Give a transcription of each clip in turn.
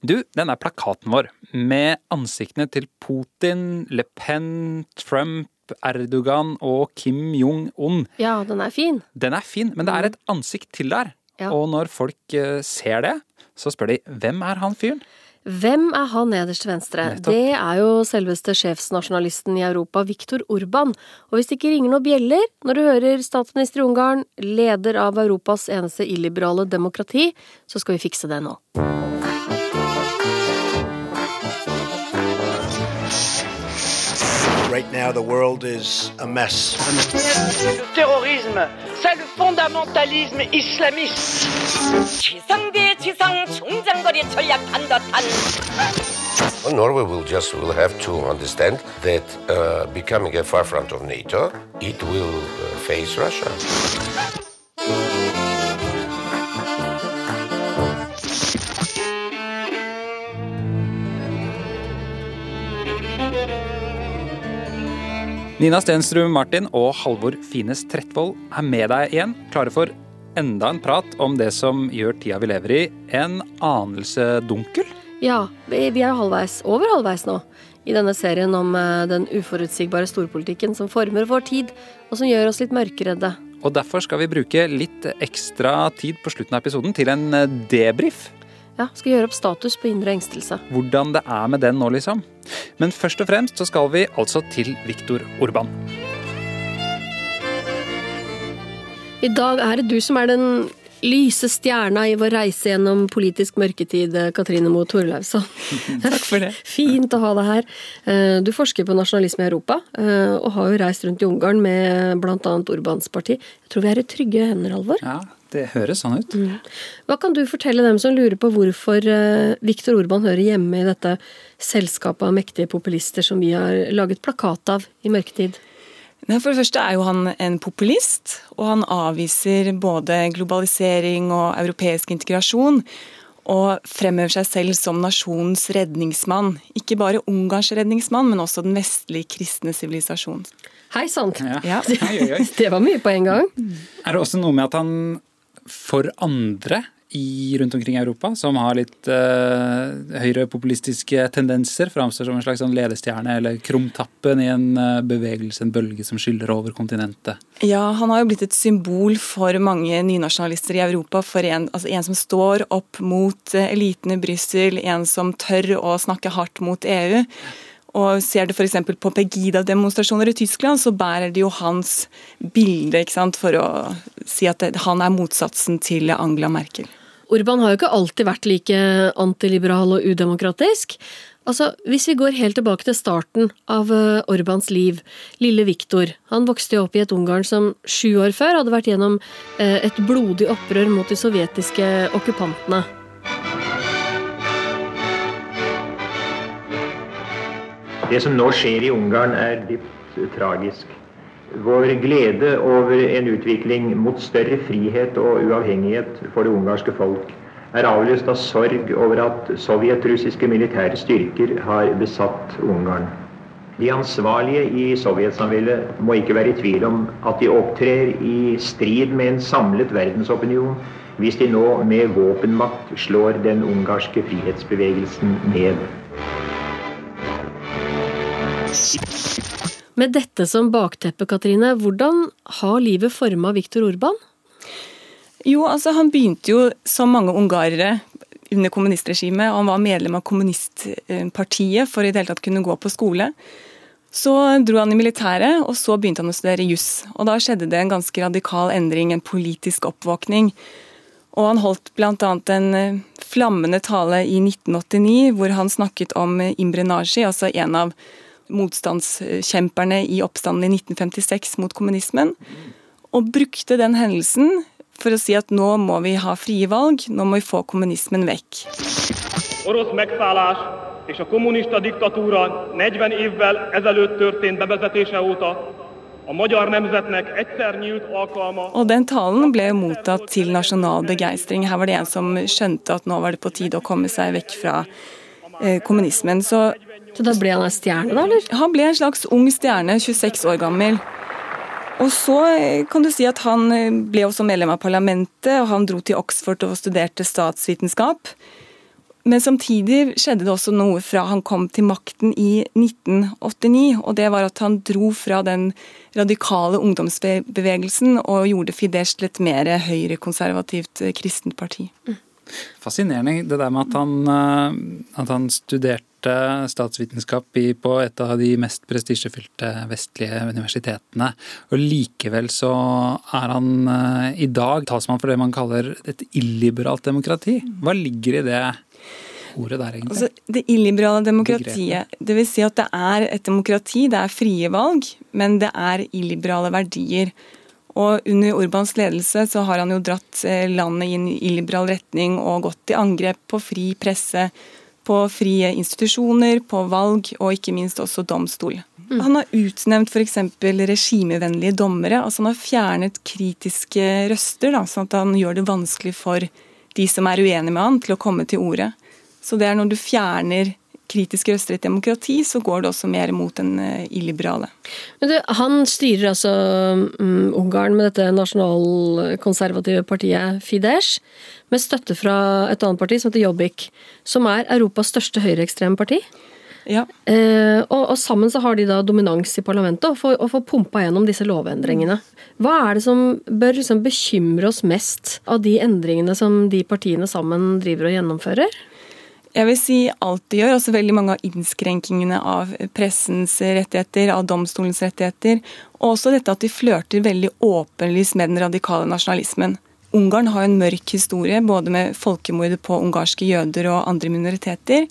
Du, den er plakaten vår med ansiktene til Putin, Le Pen, Trump, Erdogan og Kim Jong-un. Ja, den er fin. Den er fin, men det er et ansikt til der. Ja. Og når folk eh, ser det, så spør de hvem er han fyren? Hvem er han nederst til venstre? Nettopp. Det er jo selveste sjefsnasjonalisten i Europa, Viktor Urban. Og hvis det ikke ringer noen bjeller når du hører statsminister i Ungarn, leder av Europas eneste illiberale demokrati, så skal vi fikse det nå. Right now, the world is a mess. Le terrorisme, c'est le fondamentalisme islamiste. 지상 대 지상 총장거리 전략한 듯한 Well, Norway will just will have to understand that uh, becoming a far front of NATO, it will uh, face Russia. Nina Stensrud Martin og Halvor Fines Trettvoll er med deg igjen, klare for enda en prat om det som gjør tida vi lever i, en anelse dunkel. Ja, vi er er halvveis, over halvveis nå, i denne serien om eh, den uforutsigbare storpolitikken som former vår tid, og som gjør oss litt mørkeredde. Og derfor skal vi bruke litt ekstra tid på slutten av episoden til en eh, debrief. Ja, skal gjøre opp status på indre engstelse. Hvordan det er med den nå, liksom. Men først og fremst så skal vi altså til Viktor Orban. I dag er det du som er den lyse stjerna i vår reise gjennom politisk mørketid, Katrine Moe Torleifsson. Takk for det. Fint å ha deg her. Eh, Du forsker på nasjonalisme i Europa, eh, og har jo reist rundt i Ungarn med bl.a. Orbans parti. Jeg tror vi er i trygge hender, Alvor. Ja, det høres sånn ut. Hva kan du fortelle dem som lurer på hvorfor eh, Viktor Orban hører hjemme i dette selskapet av mektige populister som vi har laget plakat av i mørketid? For det første er jo han en populist, og han avviser både globalisering og europeisk integrasjon. Og fremhever seg selv som nasjonens redningsmann. Ikke bare Ungarns redningsmann, men også den vestlige kristne sivilisasjonen. Hei sann! Ja. Ja. Det var mye på en gang. Er det også noe med at han for andre i, rundt omkring i Europa, som har litt uh, høyrepopulistiske tendenser, framstår som en slags sånn ledestjerne eller krumtappen i en uh, bevegelse, en bølge som skyller over kontinentet? Ja, han har jo blitt et symbol for mange nynasjonalister i Europa. For en, altså en som står opp mot eh, eliten i Brussel, en som tør å snakke hardt mot EU. Og Ser du f.eks. på Pegida-demonstrasjoner i Tyskland, så bærer de jo hans bilde ikke sant, for å si at det, han er motsatsen til Angela Merkel. Urban har jo ikke alltid vært like antiliberal og udemokratisk. Altså, Hvis vi går helt tilbake til starten av eh, Orbans liv, lille Viktor Han vokste jo opp i et Ungarn som sju år før hadde vært gjennom eh, et blodig opprør mot de sovjetiske okkupantene. Det som nå skjer i Ungarn er dypt tragisk. Vår glede over en utvikling mot større frihet og uavhengighet for det ungarske folk er avløst av sorg over at sovjetrussiske militære styrker har besatt Ungarn. De ansvarlige i sovjetsamveldet må ikke være i tvil om at de opptrer i strid med en samlet verdensopinion hvis de nå med våpenmakt slår den ungarske frihetsbevegelsen ned. Med dette som bakteppe, Katrine, hvordan har livet forma Viktor Orban? Jo, altså Han begynte jo som mange ungarere under kommunistregimet. og Han var medlem av kommunistpartiet for i det hele tatt kunne gå på skole. Så dro han i militæret, og så begynte han å studere juss. Og Da skjedde det en ganske radikal endring, en politisk oppvåkning. Og han holdt bl.a. en eh, flammende tale i 1989 hvor han snakket om Imre Nagy, altså en av motstandskjemperne i oppstanden i 1956 mot kommunismen. Og brukte den hendelsen for å si at nå må vi ha frie valg, nå må vi få kommunismen vekk. orosz megszállás és a kommunista diktatúra 40 évvel ezelőtt történt bevezetése óta a magyar nemzetnek egyszer nyílt alkalma Og den talen ble mottatt til nasjonal begeistring. Her var det en som skjønte at nå var det på tide å komme seg vekk fra eh, kommunismen. Så Så da ble han ei stjerne, da, eller? han ble en slags ung stjerne, 26 år gammel. Og så eh, kan du si at han eh, ble også medlem av parlamentet, og han dro til Oxford og studerte statsvitenskap. Men samtidig skjedde det også noe fra han kom til makten i 1989. Og det var at han dro fra den radikale ungdomsbevegelsen og gjorde Fidesz til et mer høyrekonservativt eh, kristent parti. Fascinerende det der med at han, at han studerte statsvitenskap i, på et av de mest prestisjefylte vestlige universitetene. Og likevel så er han eh, i dag talsmann for det man kaller et illiberalt demokrati. Hva ligger i det? ordet der, egentlig? Altså, det illiberale demokratiet, det vil si at det er et demokrati, det er frie valg, men det er illiberale verdier. Og under Orbans ledelse så har han jo dratt eh, landet i en illiberal retning og gått til angrep på fri presse, på frie institusjoner, på valg og ikke minst også domstol. Mm. Han har utnevnt f.eks. regimevennlige dommere. altså Han har fjernet kritiske røster, da, sånn at han gjør det vanskelig for de som er uenige med han, til å komme til orde. Så det er når du fjerner kritiske røster i et demokrati, så går det også mer mot den eh, illiberale. Men du, han styrer altså um, Ungarn med dette nasjonalkonservative partiet Fidesz, med støtte fra et annet parti som heter Jobbik, som er Europas største høyreekstreme parti. Ja. Uh, og, og, sammen så har de da dominans i parlamentet og får, og får pumpa gjennom disse lovendringene. Hva er det som bør liksom bekymre oss mest av de endringene som de partiene sammen driver og gjennomfører? Jeg vil si alt de gjør. altså Veldig mange av innskrenkingene av pressens rettigheter, av domstolens rettigheter. Og også dette at de flørter veldig åpenlyst med den radikale nasjonalismen. Ungarn har en mørk historie, både med folkemordet på ungarske jøder og andre minoriteter.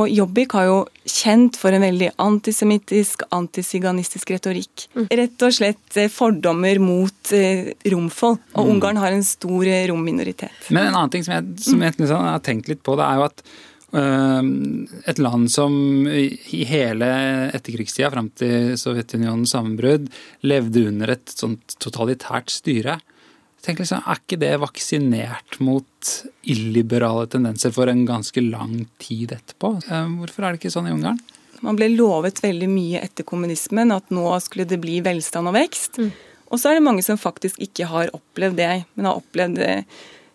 Og Jobbik har jo kjent for en veldig antisemittisk, antisiganistisk retorikk. Mm. Rett og slett eh, fordommer mot eh, romfolk. Og mm. Ungarn har en stor eh, romminoritet. Men en annen ting som jeg, som jeg liksom har tenkt litt på, det er jo at et land som i hele etterkrigstida fram til Sovjetunionens sammenbrudd levde under et sånt totalitært styre Tenk liksom, Er ikke det vaksinert mot illiberale tendenser for en ganske lang tid etterpå? Eh, hvorfor er det ikke sånn i Ungarn? Man ble lovet veldig mye etter kommunismen, at nå skulle det bli velstand og vekst. Mm. Og så er det mange som faktisk ikke har opplevd det, men har opplevd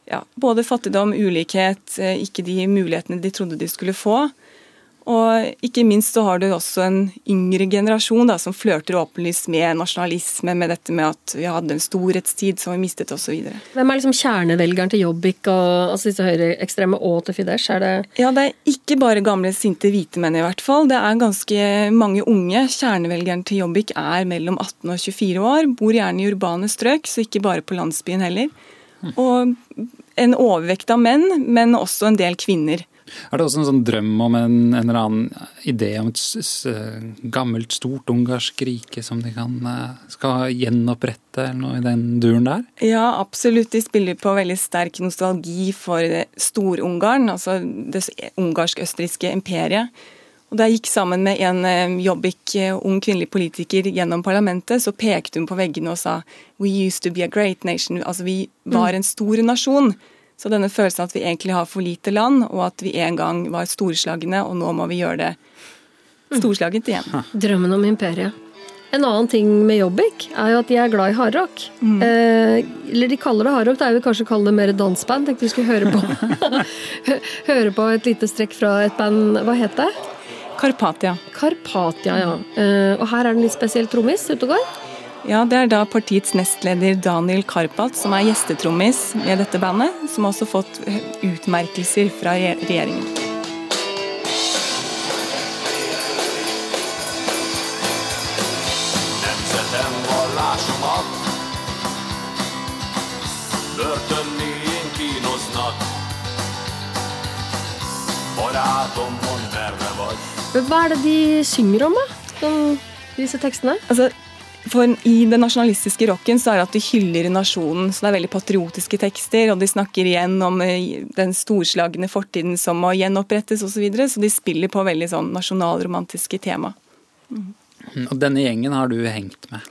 ja, både fattigdom, ulikhet, eh, ikke de mulighetene de trodde de skulle få. Og ikke minst så har du også en yngre generasjon da, som flørter åpenlyst med nasjonalisme, med dette med at vi hadde en storhetstid som vi mistet osv. Hvem er liksom kjernevelgeren til Jobbik og altså disse høyreekstreme og til Fidesz? Er det Ja, det er ikke bare gamle, sinte hvite menn i hvert fall. Det er ganske mange unge. Kjernevelgeren til Jobbik er mellom 18 og 24 år, bor gjerne i urbane strøk, så ikke bare på landsbyen heller. Og en overvekt av menn, men også en del kvinner. Er det også en sånn drøm om en, en eller annen idé om et gammelt, stort ungarsk rike som de kan, eh, skal gjenopprette, eller noe i den duren der? Ja, absolutt. De spiller på veldig sterk nostalgi for Stor-Ungarn, altså det ungarsk-østerrikske imperiet. Og Da jeg gikk sammen med en eh, jobbik eh, ung kvinnelig politiker gjennom parlamentet, så pekte hun på veggene og sa «We used to be a great nation». Altså, vi var mm. en stor nasjon. Så denne følelsen at vi egentlig har for lite land, og at vi en gang var storslagne, og nå må vi gjøre det storslagent igjen. Drømmen om imperiet. En annen ting med Jobbik er jo at de er glad i hardrock. Mm. Eh, eller de kaller det hardrock, det er jo kanskje kalle det mer dansband. Tenkte vi skulle høre på, høre på et lite strekk fra et band. Hva het det? Karpatia. Karpatia, ja. Eh, og her er det en litt spesiell trommis ute og går. Ja, Det er da partiets nestleder Daniel Karpat som er gjestetrommis med dette bandet, som har også fått utmerkelser fra regjeringen. Hva er det de synger om, da? Disse tekstene? Altså, for I den nasjonalistiske rocken så er det at de hyller nasjonen. så Det er veldig patriotiske tekster, og de snakker igjen om eh, den storslagne fortiden som må gjenopprettes osv. Så, videre, så de spiller på veldig sånn nasjonalromantiske tema. Mm. Og denne gjengen har du hengt med?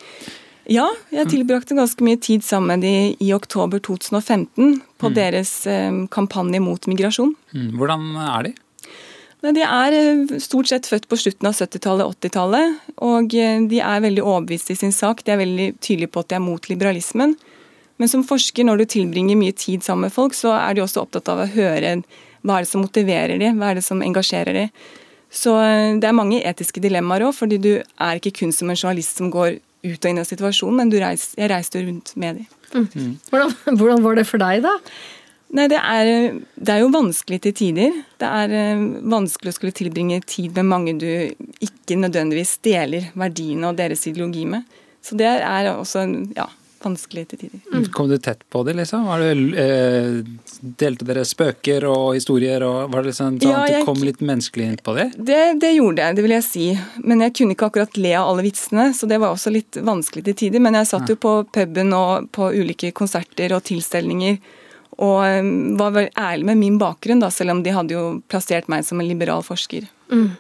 Ja, jeg tilbrakte ganske mye tid sammen med de i oktober 2015 på mm. deres eh, kampanje mot migrasjon. Mm. Hvordan er de? De er eh, stort sett født på slutten av 70-tallet, 80-tallet. Og eh, de er veldig overbevist i sin sak. De er veldig tydelige på at de er mot liberalismen. Men som forsker, når du tilbringer mye tid sammen med folk, så er de også opptatt av å høre Hva er det som motiverer de? Hva er det som engasjerer de? Så eh, det er mange etiske dilemmaer òg, fordi du er ikke kun som en journalist som går ut og inn av situasjonen, men reis, jeg reiste rundt med dem. Mm. Hvordan, hvordan, var det for deg, da? Nei, det er, det er, jo vanskelig til tider. Det er eh, vanskelig å skulle tilbringe tid med mange du ikke nødvendigvis deler verdiene og deres ideologi med. Så det er også ja, vanskelig til tider. Mm. Kom du tett på det, liksom? Var det, eh, delte dere spøker og historier? og Var det liksom sånn ja, at du kom litt menneskelig inn på det? det? Det gjorde jeg, det vil jeg si. Men jeg kunne ikke akkurat le av alle vitsene, så det var også litt vanskelig til tider. Men jeg satt jo på puben og på ulike konserter og tilstelninger. Og um, var vel ærlig med min bakgrunn, da, selv om de hadde jo plassert meg som en liberal forsker. Mm.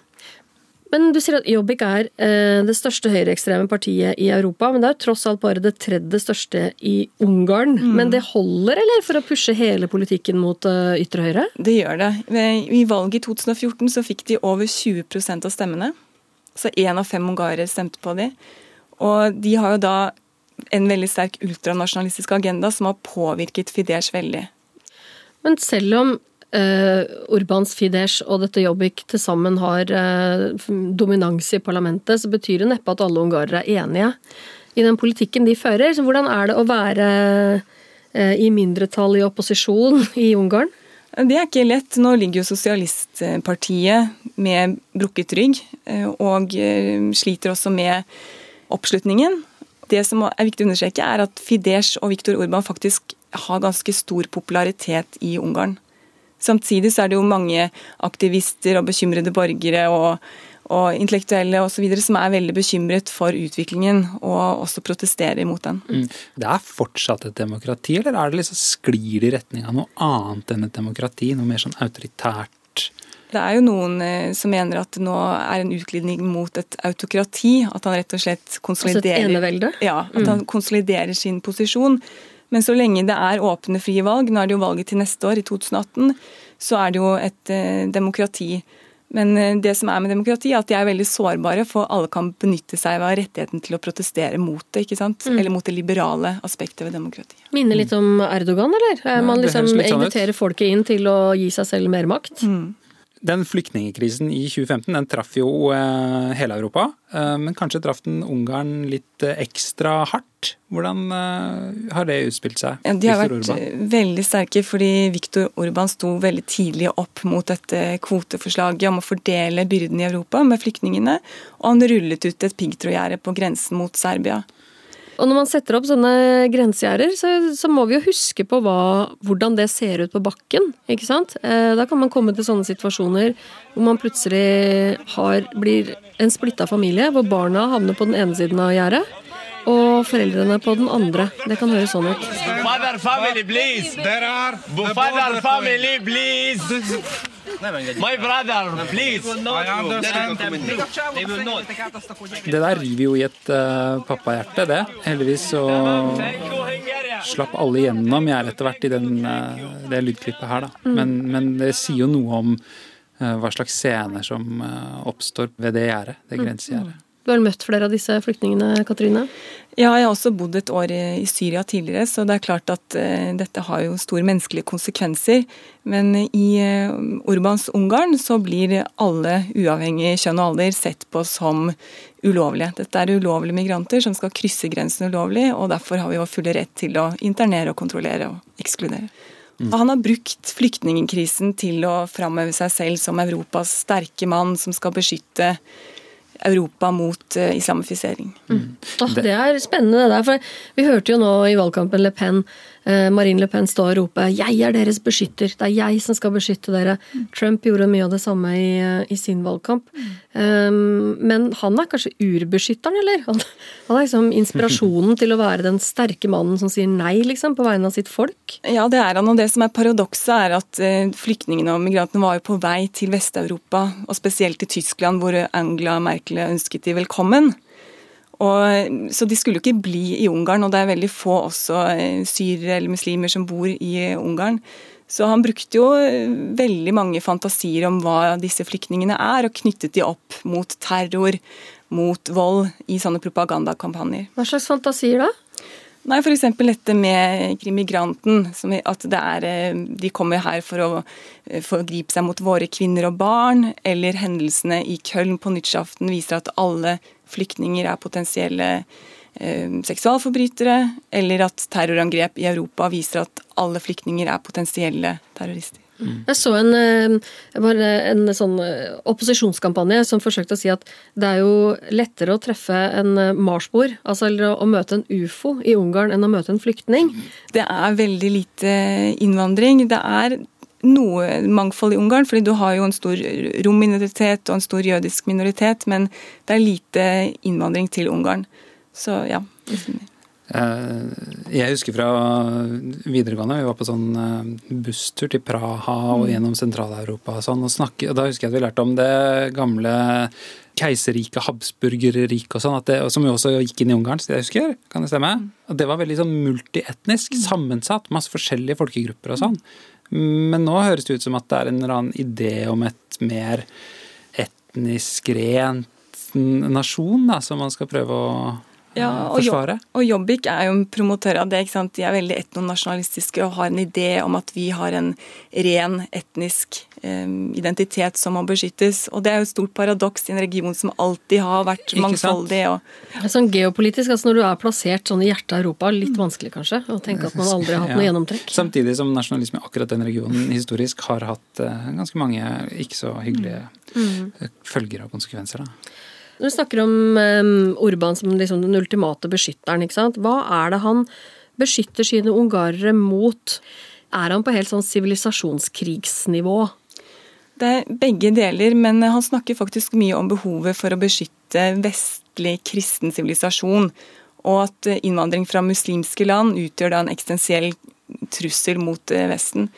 Men du sier at Jobbik er eh, det største høyreekstreme partiet i Europa. Men det er jo tross alt bare det tredje største i Ungarn. Mm. Men det holder, eller, for å pushe hele politikken mot uh, ytre høyre? Det gjør det. I valget i 2014 så fikk de over 20% av stemmene. Så én av fem ungarere stemte på dem. Og de har jo da en veldig sterk ultranasjonalistisk agenda som har påvirket Fidesz veldig. Men selv om uh, Urbans Fidesz og dette Jobbik til sammen har uh, dominans i parlamentet, så betyr det neppe at alle ungarere er enige i den politikken de fører. Så hvordan er det å være uh, i mindretall i opposisjon i Ungarn? Det er ikke lett. Nå ligger jo Sosialistpartiet med brukket rygg, og sliter også med oppslutningen. Det som er viktig å understreke, er at Fidesz og Viktor Urban faktisk har ganske stor popularitet i Ungarn. Samtidig så er det jo mange aktivister og bekymrede borgere og, og intellektuelle videre som er veldig bekymret for utviklingen og også protesterer mot den. Mm. Det er fortsatt et demokrati, eller er det liksom sklir det i retning av noe annet enn et demokrati? Noe mer sånn autoritært? Det er jo noen eh, som mener at det nå er en utglidning mot et autokrati. At han rett og slett konsoliderer, altså et? Ja, at mm. han konsoliderer sin posisjon. Men så lenge det er åpne, frie valg, nå er det jo valget til neste år, i 2018, så er det jo et eh, demokrati. Men eh, det som er med demokrati, er at de er veldig sårbare, for alle kan benytte seg av rettigheten til å protestere mot det. ikke sant? Mm. Eller mot det liberale aspektet ved demokrati. Minner litt om Erdogan, eller? Ja, Man liksom sånn inviterer folket inn til å gi seg selv mer makt? Mm. Den flyktningkrisen i 2015 den traff jo eh, hele Europa, eh, men kanskje traff den Ungarn litt eh, ekstra hardt. Hvordan har det utspilt seg? Ja, de har vært Orban? veldig sterke, fordi Viktor Orban sto veldig tidlig opp mot dette kvoteforslaget om å fordele byrden i Europa med flyktningene, og han rullet ut et piggtrådgjerde på grensen mot Serbia. Og når man setter opp sånne grensegjerder, så, så, må vi jo huske på hva, hvordan det ser ut på bakken. ikke sant? Eh, da kan man komme til sånne situasjoner hvor man plutselig har, blir en splitta familie, hvor barna havner på den ene siden av gjerdet. Og foreldrene på den andre. Det kan høres sånn ut. Father family, please! Father family, please! My brother, please! Det der river jo i et uh, pappahjerte, det. Heldigvis så slapp alle gjennom jeg etter hvert i den, uh, det lydklippet her, da. Mm. Men, men, det sier jo noe om uh, hva slags scener som oppstår ved det gjerdet, det mm. grensegjerdet. Du har møtt flere av disse flyktningene, Katrine? Ja, jeg har også bodd et år i Syria tidligere, så det er klart at uh, dette har jo store menneskelige konsekvenser. Men i Orbans Urbans Ungarn så blir alle, uavhengig kjønn og alder, sett på som ulovlige. Dette er ulovlige migranter som skal krysse grensen ulovlig, og derfor har vi jo full rett til å internere og kontrollere og ekskludere. Mm. Han har brukt flyktningkrisen til å framheve seg selv som Europas sterke mann som skal beskytte Europa mot uh, islamifisering. Mm. Oh, det er spennende det der. For vi hørte jo nå i valgkampen Le Pen Eh, Marine Le Pen står og roper 'jeg er deres beskytter', det er jeg som skal beskytte dere. Trump gjorde mye av det samme i, eh, i sin valgkamp. Um, men han er kanskje urbeskytteren, eller? Han, han, er liksom inspirasjonen til å være den sterke mannen som sier nei, liksom, på vegne av sitt folk? Ja, det er han. Og det som er paradokset, er at uh, flyktningene og migrantene var jo på vei til Vest-Europa, og spesielt til Tyskland, hvor Angela Merkel ønsket de velkommen. Og, så de skulle jo ikke bli i Ungarn, og det er veldig få også eh, syrere eller muslimer som bor i eh, Ungarn. Så han brukte jo eh, veldig mange fantasier om hva disse flyktningene er, og knyttet de opp mot terror, mot vold, i sånne propagandakampanjer. Hva slags fantasier da? Nei, f.eks. dette med krimmigranten. At er, de kommer her for å forgripe seg mot våre kvinner og barn. Eller hendelsene i Köln på nyttårsaften viser at alle flyktninger er potensielle eh, seksualforbrytere. Eller at terrorangrep i Europa viser at alle flyktninger er potensielle terrorister. Mm. Jeg så en, eh, en, sånn eh, opposisjonskampanje som forsøkte å si at det er jo lettere å treffe en eh, marsboer, altså eller å møte en ufo i Ungarn, enn å møte en flyktning. Det er veldig lite innvandring. Det er noe mangfold i Ungarn, fordi du har jo en stor romminoritet og en stor jødisk minoritet, men det er lite innvandring til Ungarn. Så ja. Eh, jeg husker fra videregående, vi var på sånn eh, busstur til Praha og mm. gjennom Sentral-Europa og sånn, og, snakke, og da husker jeg at vi lærte om det gamle keiserriket, Habsburgerriket og sånn, det, som jo også gikk inn i Ungarn, så jeg husker, kan det stemme? Mm. Og det var veldig sånn multietnisk, mm. sammensatt, masse forskjellige folkegrupper og sånn. Men nå høres det ut som at det er en eller annen idé om et mer etnisk rent nasjon da, som man skal prøve å ja, og, Jobb, og Jobbik er jo en promotør av det. ikke sant? De er veldig etnonasjonalistiske og har en idé om at vi har en ren etnisk eh, identitet som må beskyttes. Og det er jo et stort paradoks i en region som alltid har vært mangfoldig. Og... Sånn geopolitisk, altså Når du er plassert sånn i hjertet av Europa, litt vanskelig kanskje å tenke at man aldri har hatt noe gjennomtrekk. Samtidig som nasjonalisme i akkurat den regionen historisk har hatt eh, ganske mange ikke så hyggelige mm. følger og konsekvenser. da. Når du snakker om um, Orban som liksom den ultimate beskytteren, ikke sant? hva er det han beskytter sine ungarere mot? Er han på helt sånn sivilisasjonskrigsnivå? Det er begge deler, men han snakker faktisk mye om behovet for å beskytte vestlig kristen sivilisasjon, og at innvandring fra muslimske land utgjør da en eksistensiell trussel mot eh, Vesten.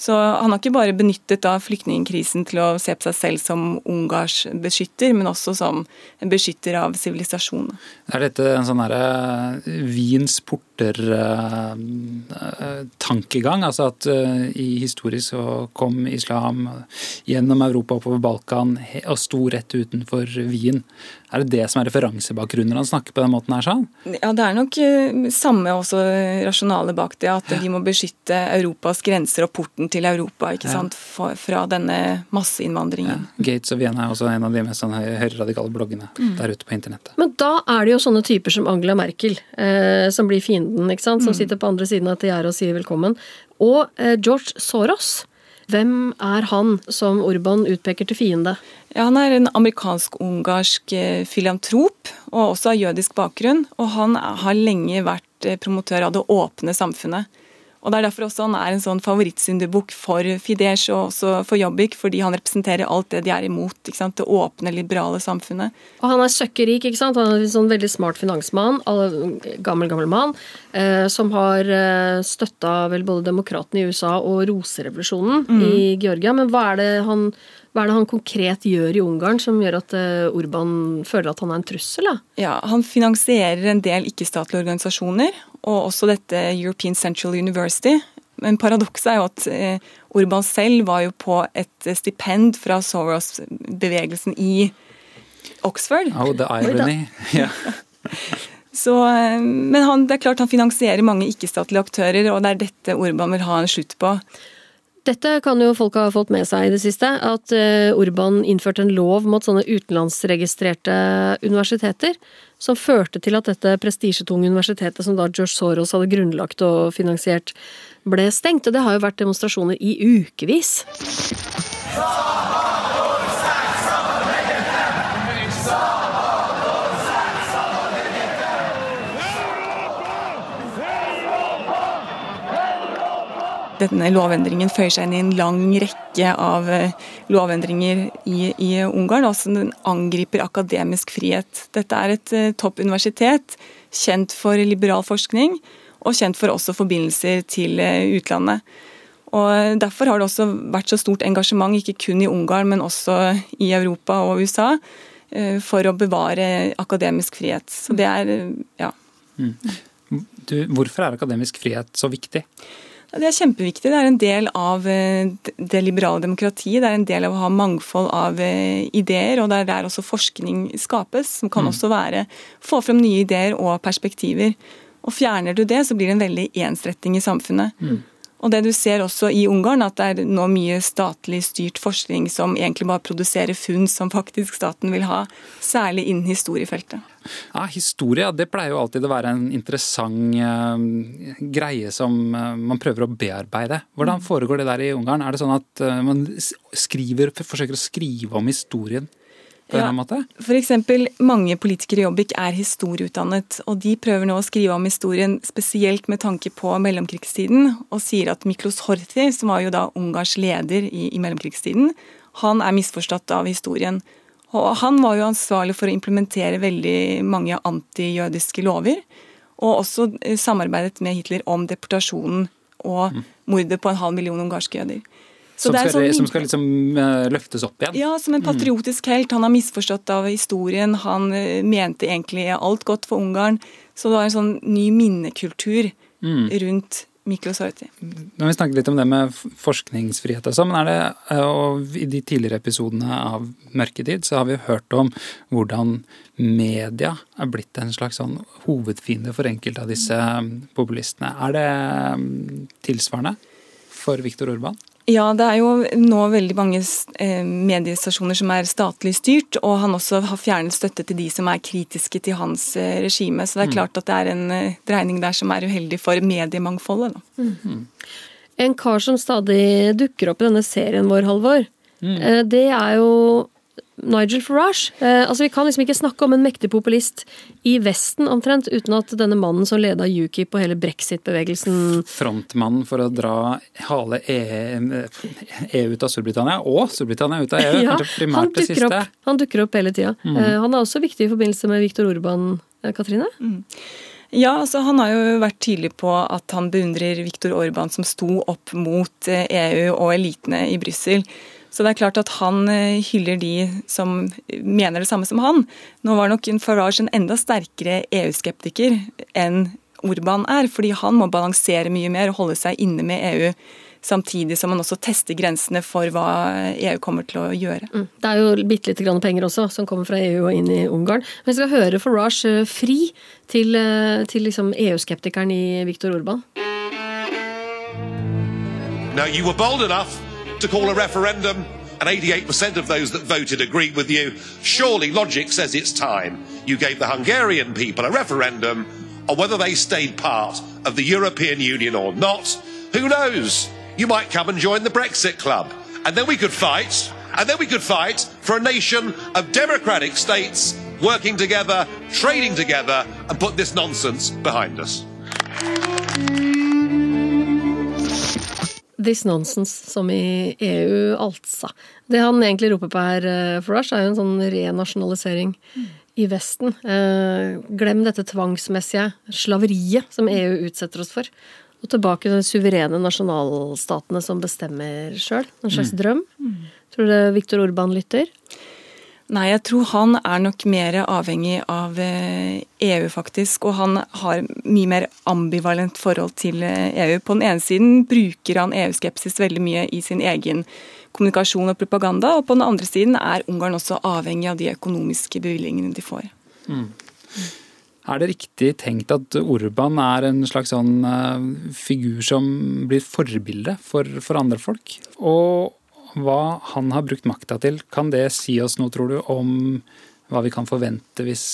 Så han har ikke bare benyttet da flyktningkrisen til å se på seg selv som Ungars beskytter, men også som beskytter av sivilisasjonen. Er dette en sånn herre Wiens porter-tankegang? Altså at uh, i historisk så kom islam gjennom Europa oppover Balkan og sto rett utenfor Wien. Er det det som er referansebakgrunnen han snakker på den måten her, sånn? Ja, det er nok samme også rasjonale bak det, at ja. de må beskytte Europas grenser og porten til Europa ikke ja. sant, fra denne masseinnvandringen. Ja. Gates og Vienna er også en av de mest sånn høyreradikale bloggene mm. der ute på internettet. Men da er det jo sånne typer som Angela Merkel eh, som blir fienden, ikke sant, som mm. sitter på andre siden av et gjerde og sier velkommen. Og eh, George Soros. Hvem er han som Urban utpeker til fiende? Ja, han er en amerikansk-ungarsk eh, filantrop, og også av jødisk bakgrunn. Og han har lenge vært eh, promotør av det åpne samfunnet. Og Det er derfor også han er en sånn favorittsyndebukk for Fidesz og også for Jobbik, fordi han representerer alt det de er imot. ikke sant? Det åpne, liberale samfunnet. Og han er søkkerik, ikke sant? Han er en sånn veldig smart finansmann, gammel, gammel mann, eh, som har eh, støtta vel både demokratene i USA og roserevolusjonen mm. i Georgia. Men hva er det han hva er det han konkret gjør i Ungarn som gjør at eh, Urban føler at han er en trussel? Da? Ja, Han finansierer en del ikke-statlige organisasjoner, og også dette European Central University. Men paradokset er jo at eh, Urban selv var jo på et stipend fra Soros-bevegelsen i Oxford. Oh, the irony. yeah. Så, eh, men han, det er klart han finansierer mange ikke-statlige aktører, og det er dette Urban vil ha en slutt på. Dette kan jo folk ha fått med seg i det siste, at eh, Urban innførte en lov mot sånne utenlandsregistrerte universiteter, som førte til at dette prestisjetunge universitetet som da George Soros hadde grunnlagt og finansiert, ble stengt. Og det har jo vært demonstrasjoner i ukevis. Denne lovendringen føyer seg inn i en lang rekke av eh, lovendringer i, i Ungarn. Også den angriper akademisk frihet. Dette er et topp toppuniversitet kjent for liberal forskning, og kjent for også forbindelser til uh, utlandet. Og Derfor har det også vært så stort engasjement, ikke kun i Ungarn, men også i Europa og USA, for å bevare akademisk frihet. Så det er, ja. Mm. Du, hvorfor er akademisk frihet så viktig? Det er kjempeviktig. Det er en del av eh, det liberale demokratiet. Det er en del av å ha mangfold av eh, ideer, og det er der også forskning skapes. Som kan mm. også være få frem nye ideer og perspektiver. Og fjerner du det, så blir det en veldig ensretting i samfunnet. Og det du ser også i Ungarn, at det er nå mye statlig styrt forskning som egentlig bare produserer funn som faktisk staten vil ha, særlig innen historiefeltet. Ja, Historie det pleier jo alltid å være en interessant uh, greie som uh, man prøver å bearbeide. Hvordan foregår det der i Ungarn? Er det sånn at uh, man skriver, forsøker å skrive om historien på en eller måte? For eksempel, mange politikere i Jobbik er historieutdannet, og de prøver nå å skrive om historien spesielt med tanke på mellomkrigstiden, og sier at Miklos Horthy, som var jo da Ungars leder i, i mellomkrigstiden, han er misforstått av historien. Og han var jo ansvarlig for å implementere veldig mange antijødiske lover, og også eh, samarbeidet med Hitler om deportasjonen og mordet på en halv million ungarske jøder. Som skal, sånn, som, skal, liksom uh, løftes opp igjen? Ja, som en patriotisk helt. Han har misforstått av historien. Han uh, mente egentlig alt godt for Ungarn. Så det var en sånn ny minnekultur mm. rundt Miklos Horthy. Nå har vi snakket litt om det med forskningsfrihet og sånn, men er det, og i de tidligere episodene av Mørketid så har vi hørt om hvordan media er blitt en slags sånn hovedfiende for enkelte av disse populistene. Er det tilsvarende for Viktor Urban? Ja, det er jo nå veldig mange eh, mediestasjoner som er statlig styrt, og han også har fjernet støtte til de som er kritiske til hans eh, regime. Så det er mm. klart at det er en eh, dreining der som er uheldig for mediemangfoldet. Mm -hmm. En kar som stadig dukker opp i denne serien vår, Halvor, mm. det er jo Nigel Farage. Eh, altså, Vi kan liksom ikke snakke om en mektig populist i Vesten omtrent, uten at denne mannen som leda UKIP og hele brexit-bevegelsen Frontmannen for å dra hale EU e ut av Storbritannia, og Storbritannia ut av EU. ja, kanskje primært det siste. Opp, han dukker opp hele tida. Mm. Eh, han er også viktig i forbindelse med Viktor Urban, eh, Katrine? Mm. Ja, altså Han har jo vært tydelig på at han beundrer Viktor Orban som sto opp mot EU eh, e og elitene i Brussel. Så det er klart at han eh, hyller de som mener det samme som han. Nå var nok Farage en enda sterkere EU-skeptiker enn Orban er, fordi han må balansere mye mer og holde seg inne med EU. Samtidig som man også tester grensene for hva EU kommer til å gjøre. Mm. Det er jo bitte lite grann penger også som kommer fra EU og inn i Ungarn. Men vi skal høre Farage eh, fri til, eh, til liksom EU-skeptikeren i Viktor Orban. Now you were bold enough to call a referendum and 88% of those that voted agreed with you. Surely logic says it's time you gave the Hungarian people a referendum on whether they stayed part of the European Union or not. Who knows? You might come and join the Brexit club. And then we could fight, and then we could fight for a nation of democratic states working together, trading together, and put this nonsense behind us. This nonsense, som i EU, altså. Det han egentlig roper på her, eh, Farage, er jo en sånn renasjonalisering mm. i Vesten. Eh, glem dette tvangsmessige slaveriet som EU utsetter oss for. Og tilbake til de suverene nasjonalstatene som bestemmer sjøl. En slags mm. drøm. Mm. Tror du Viktor Orban lytter? Nei, jeg tror han er nok mer avhengig av EU, eh, e faktisk. Og han har mye mer ambivalent forhold til EU. Eh, e På den ene siden bruker han EU-skepsis veldig mye i sin egen kommunikasjon og propaganda, og på den andre siden er Ungarn også avhengig av de økonomiske bevilgningene de får. Mm. Er det riktig tenkt at Orban er en slags sånn uh, figur som blir forbilde for, for andre folk? Og hva han har brukt makta til, kan det si oss noe, tror du, om hva vi kan forvente hvis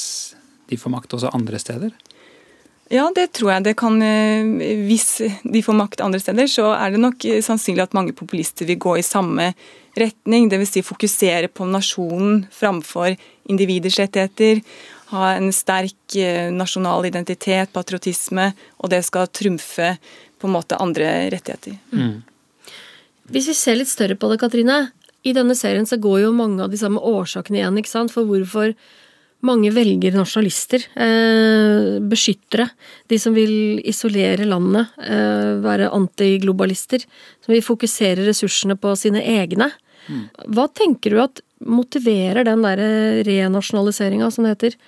de får makt også andre steder? Ja, det tror jeg det kan. Eh, hvis de får makt andre steder, så er det nok sannsynlig at mange populister vil gå i samme retning. Dvs. Si fokusere på nasjonen framfor individers rettigheter. Ha en sterk eh, nasjonal identitet, patriotisme, og det skal trumfe på en måte andre rettigheter. Mm. Hvis vi ser litt større på det, Katrine. I denne serien så går jo mange av de samme årsakene igjen ikke sant, for hvorfor mange velger nasjonalister. Eh, beskyttere. De som vil isolere landet. Eh, være antiglobalister. Som vil fokusere ressursene på sine egne. Mm. Hva tenker du at motiverer den derre renasjonaliseringa, som det heter?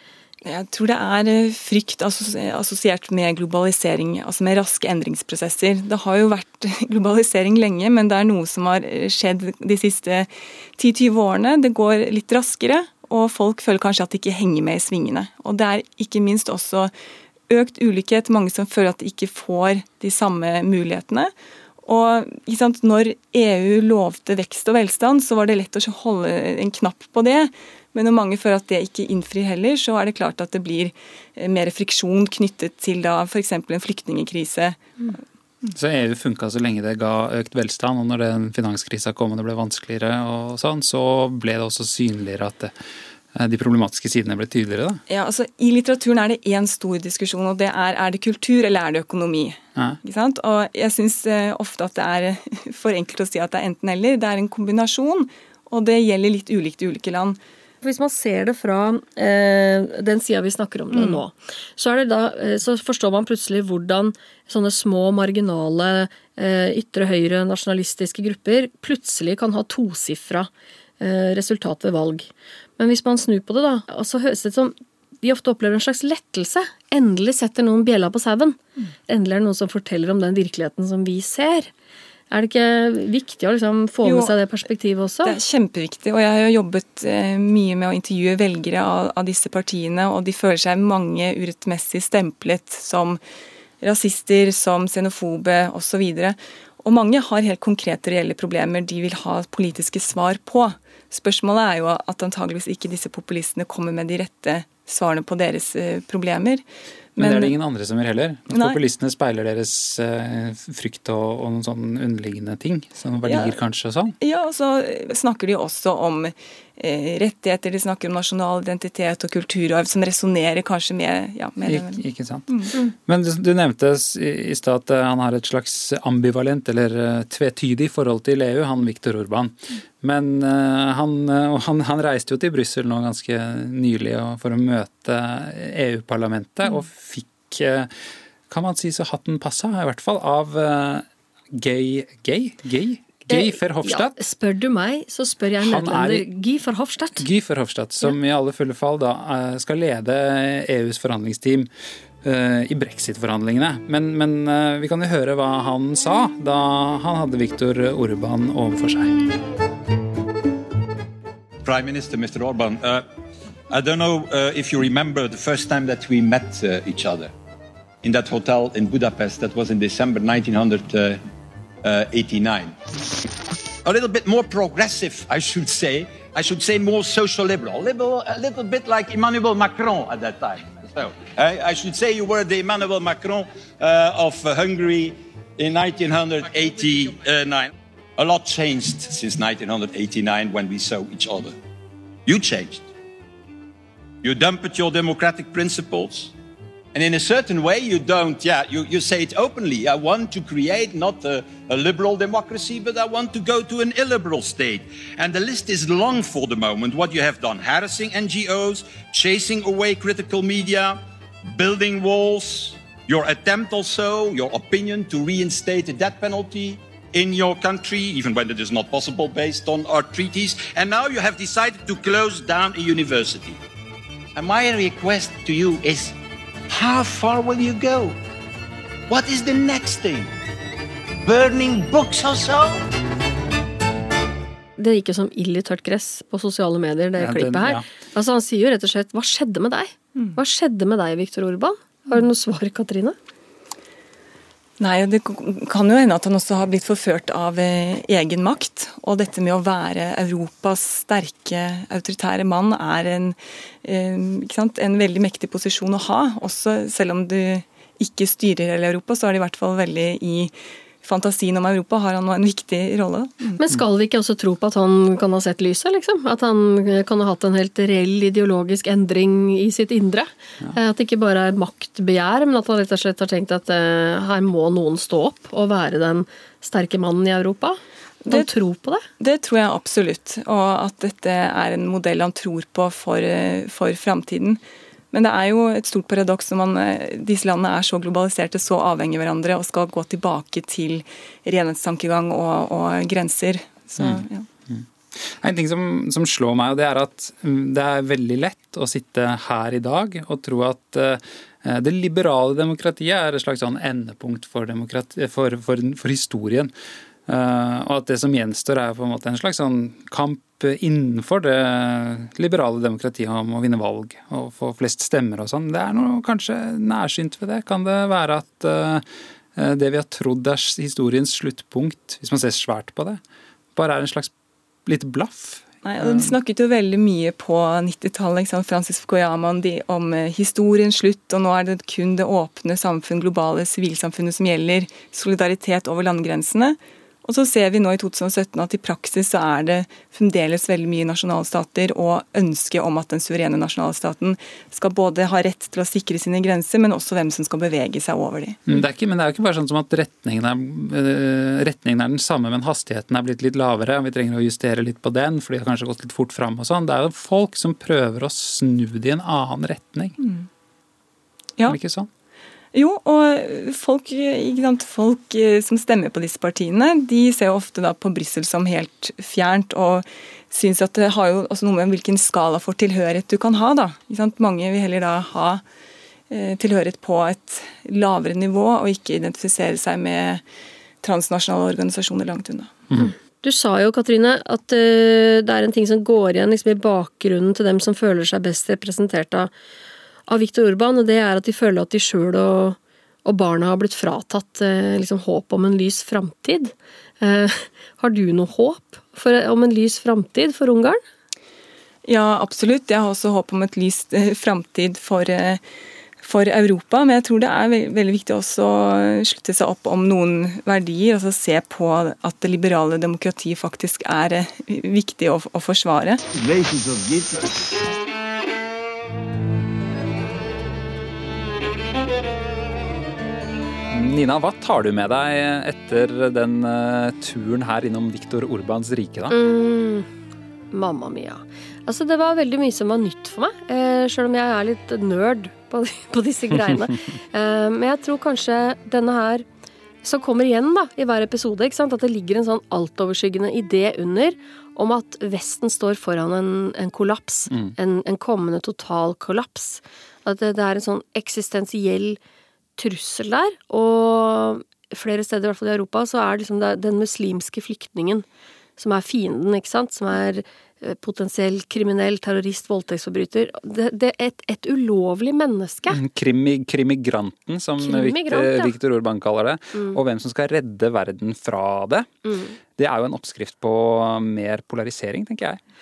Jeg tror det er eh, frykt assosiert med globalisering, altså med raske endringsprosesser. Det har jo vært globalisering lenge, men det er noe som har eh, skjedd de siste 10-20 årene. Det går litt raskere, og folk føler kanskje at de ikke henger med i svingene. Og det er ikke minst også økt ulikhet, mange som føler at de ikke får de samme mulighetene. Og sant, når EU lovte vekst og velstand, så var det lett å holde en knapp på det. Men når mange føler at det ikke innfrir heller, så er det klart at det blir eh, mer friksjon knyttet til da f.eks. en flyktningkrise. Så EU funka så lenge det ga økt velstand, og når den finanskrisa kom og det ble vanskeligere, og sånn, så ble det også synligere at det, eh, de problematiske sidene ble tydeligere? da? Ja, altså I litteraturen er det én stor diskusjon, og det er er det kultur eller er det økonomi. Ja. Og Jeg syns eh, ofte at det er for enkelt å si at det er enten-eller. Det er en kombinasjon, og det gjelder litt ulikt i ulike land. Hvis man ser det fra eh, den sida vi snakker om det mm. nå, så, det da, eh, så, forstår man plutselig hvordan sånne små, marginale, eh, ytre høyre, nasjonalistiske grupper plutselig kan ha tosifra eh, resultat ved valg. Men hvis man snur på det, da, så høres det ut som de ofte opplever en slags lettelse. Endelig setter noen bjella på sauen. Mm. Endelig er det noen som forteller om den virkeligheten som vi ser. Er det ikke viktig å liksom få med seg det perspektivet også? Det er kjempeviktig, og jeg har jo jobbet eh, mye med å intervjue velgere av, av disse partiene, og de føler seg mange urettmessig stemplet som rasister, som xenofobe osv. Og, og mange har helt konkrete, reelle problemer de vil ha politiske svar på. Spørsmålet er jo at antageligvis ikke disse populistene kommer med de rette svarene på deres eh, problemer. Men, det er det ingen andre som gjør heller. Populistene speiler deres uh, frykt og, og, noen sånne underliggende ting. Sånne verdier ja. kanskje og sånn. Ja, og så snakker de også om eh, rettigheter, de snakker om nasjonal identitet og kulturarv, som resonnerer kanskje med, ja, med Ik Ikke sant. Mm. Men du, du nevnte i, i stad at han har et slags ambivalent eller uh, tvetydig forhold til EU, han Viktor Urban. Men uh, han, han, han, reiste jo til Brussel nå ganske nylig for å møte EU-parlamentet. og fikk, eh, kan man si så hatten passa, i hvert fall, av uh, Gay Gay? Gay? Guy eh, Verhofstadt. Ja, spør du meg, så spør jeg nederlender Guy Verhofstadt. Guy Verhofstadt, som ja. i alle fulle fall da eh, skal lede EUs forhandlingsteam eh, i brexit-forhandlingene. Men, men vi kan jo høre hva han sa da han hadde Viktor Orban overfor seg. Prime Minister, Mr. Orban, uh, I don't know uh, if you remember the first time that we met uh, each other in that hotel in Budapest. That was in December 1900. Uh, 89. A little bit more progressive, I should say. I should say more social liberal, liberal a little bit like Emmanuel Macron at that time. So I, I should say you were the Emmanuel Macron uh, of Hungary in 1989. A lot changed since 1989 when we saw each other. You changed. You dumped your democratic principles. And in a certain way, you don't, yeah, you, you say it openly. I want to create not a, a liberal democracy, but I want to go to an illiberal state. And the list is long for the moment. What you have done harassing NGOs, chasing away critical media, building walls, your attempt also, your opinion to reinstate the death penalty in your country, even when it is not possible based on our treaties. And now you have decided to close down a university. And my request to you is how far will you go? What is the next thing? Burning books or so? Det gikk jo som ild i tørt gress på sosiale medier, det ja, klippet her. Ja. Altså Han sier jo rett og slett 'hva skjedde med deg'? Mm. Hva skjedde med deg, Viktor Orban? Har du noe svar, Katrine? Nei, Det kan jo hende at han også har blitt forført av eh, egen makt. Og dette med å være Europas sterke, autoritære mann er en, eh, en veldig mektig posisjon å ha. Også selv om du ikke styrer hele Europa, så er det i hvert fall veldig i fantasien om Europa har han nå en viktig rolle. Mm. Men skal vi ikke også tro på at han kan ha sett lyset, liksom? At han kan ha hatt en helt reell ideologisk endring i sitt indre? Ja. Eh, at det ikke bare er maktbegjær, men at han rett og slett har tenkt at uh, her må noen stå opp og være den sterke mannen i Europa? Han tror på det? Det tror jeg absolutt. Og at dette er en modell han tror på for, eh, for framtiden. Men det er jo et stort paradoks når man, eh, disse landene er så globaliserte, så avhengige av hverandre, og skal gå tilbake til renhetstankegang og, og grenser. Så, mm. ja. Mm. En ting som, som, slår meg, det er at mm, det er veldig lett å sitte her i dag og tro at uh, det liberale demokratiet er et slags sånn endepunkt for, for, for, for historien. Eh, og at det som gjenstår er på en måte en slags sånn kamp innenfor det liberale demokratiet om å vinne valg og få flest stemmer og sånn. Det er noe kanskje nærsynt ved det. Kan det være at eh, det vi har trodd er historiens sluttpunkt, hvis man ser svært på det, bare er en slags litt blaff? Nei, og De snakket jo veldig mye på 90-tallet Francis Fukuyama om eh, historiens slutt, og nå er det kun det åpne samfunn, globale sivilsamfunnet som gjelder. Solidaritet over landegrensene. Og så ser vi nå i 2017 at i praksis så er det fremdeles veldig mye nasjonalstater og ønske om at den suverene nasjonalstaten skal både ha rett til å sikre sine grenser, men også hvem som skal bevege seg over dem. Det er ikke, men det er jo ikke bare sånn som at retningen er, eh, retningen er den samme, men hastigheten er blitt litt lavere. og Vi trenger å justere litt på den, for de har kanskje gått litt fort fram og sånn. Det er jo folk som prøver å snu det i en annen retning. Mm. Ja. Er det ikke sånn? Jo, og folk, folk, eh, som stemmer på disse partiene, de ser jo ofte da på Brussel som helt fjernt, og syns at det har jo også noe med hvilken skala for tilhørighet du kan ha. da. Mange vil heller da ha eh, tilhørighet på et lavere nivå, og ikke identifisere seg med transnasjonale organisasjoner langt unna. Mm. Du sa jo, Katrine, at uh, det er en ting som går igjen liksom, i bakgrunnen til dem som føler seg best representert av av Viktor Urban, og det er at de føler at de sjøl og, og, barna har blitt fratatt eh, liksom, håp om en lys framtid. Eh, har du noe håp for, om en lys framtid for Ungarn? Ja, absolutt. Jeg har også håp om et lys eh, framtid for, for, Europa. Men jeg tror det er veldig, veldig viktig også å slutte seg opp om noen verdier. altså Se på at det liberale demokratiet faktisk er viktig å, å forsvare. Nina, hva tar du med deg etter den uh, turen her innom Viktor Orbans rike, da? Mm, mamma mia. Altså, det var veldig mye som var nytt for meg, eh, sjøl om jeg er litt nerd på, på disse greiene. eh, men jeg tror kanskje denne her som kommer igjen da, i hver episode, at det ligger en sånn altoverskyggende idé under om at Vesten står foran en, en kollaps. Mm. En, en, kommende total kollaps. At det, det er en sånn eksistensiell trussel der. Og flere steder, i hvert fall i Europa, så er liksom den muslimske flyktningen som er fienden, ikke sant. Som er eh, potensiell kriminell, terrorist, voldtektsforbryter. Det, det er et, et, ulovlig menneske. Mm, krimi, krimigranten, som Victor, ja. Urban kaller det. Mm. Og hvem som skal redde verden fra det. Mm. Det er jo en oppskrift på mer polarisering, tenker jeg.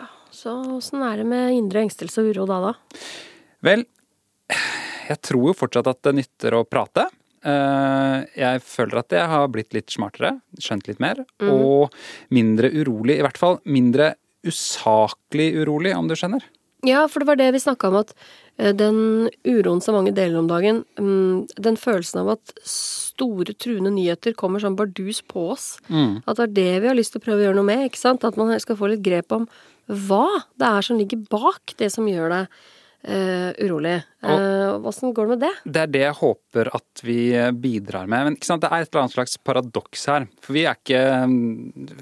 Ja, Så åssen er det med indre engstelse og uro da, da? Vel, jeg tror jo fortsatt at det nytter å prate. Eh, jeg føler at jeg har blitt litt smartere, skjønt litt mer, mm. og mindre urolig. I hvert fall mindre usaklig urolig, om du skjønner. Ja, for det var det vi snakka om, at eh, den uroen som mange deler om dagen, mm, den følelsen av at store, truende nyheter kommer sånn bardus på oss, mm. at det er det vi har lyst til å prøve å gjøre noe med, ikke sant? At man skal få litt grep om hva det er som ligger bak det som gjør deg uh, urolig. Uh, hvordan går det med det? Det er det jeg håper at vi bidrar med. Men det er et eller annet slags paradoks her. For vi er ikke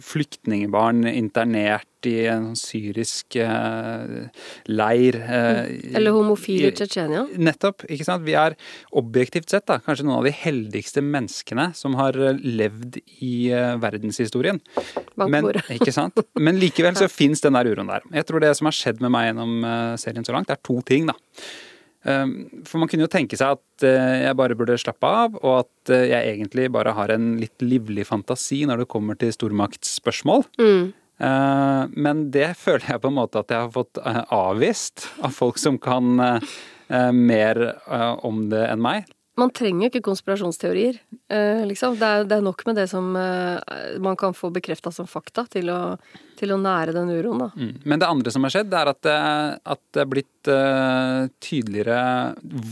flyktningbarn flyktningebarn internert i en syrisk uh, leir. Mm. Eller homofile i Tsjetsjenia. Nettopp. ikke sant? Vi er objektivt sett da, kanskje noen av de heldigste menneskene som har levd i verdenshistorien. Men, ikke sant? Men likevel så fins den der uroen der. Jeg tror det som har skjedd med meg gjennom serien så langt, er to ting. da. Ehm, for man kunne jo tenke seg at eh, jeg bare burde slappe av, og at eh, jeg egentlig bare har en litt livlig fantasi når det kommer til stormaktsspørsmål. Mm. Ehm, men det føler jeg på en måte at jeg har fått eh, avvist av folk som kan mer om det enn meg man trenger jo ikke konspirasjonsteorier, eh, liksom. Det er, det er, nok med det som eh, man kan få bekrefta som fakta, til å, til å, nære den uroen, da. Mm. Men det andre som har skjedd, er at det, at det er blitt uh, tydeligere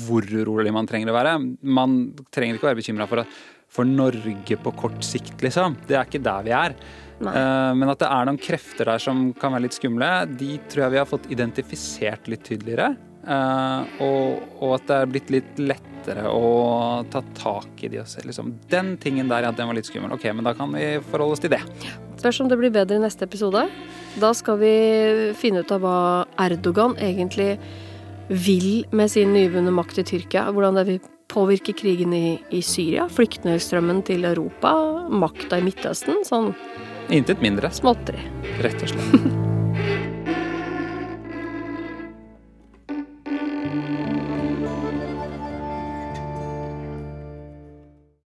hvor urolig man trenger å være. Man trenger ikke å være bekymra for, for Norge på kort sikt, liksom. Det er ikke der vi er. Uh, men at det er noen krefter der som kan være litt skumle, de tror jeg vi har fått identifisert litt tydeligere. Uh, og, og, at det er blitt litt lettere å ta tak i de og se liksom Den tingen der, ja, den var litt skummel. Ok, men da kan vi forholde oss til det. Spørs om det blir bedre i neste episode. Da skal vi finne ut av hva Erdogan egentlig vil med sin nyvunne makt i Tyrkia. Hvordan det vil påvirke krigen i, i Syria, flyktningstrømmen til Europa, makta i Midtøsten? Sånn Intet mindre, småtteri. rett og slett.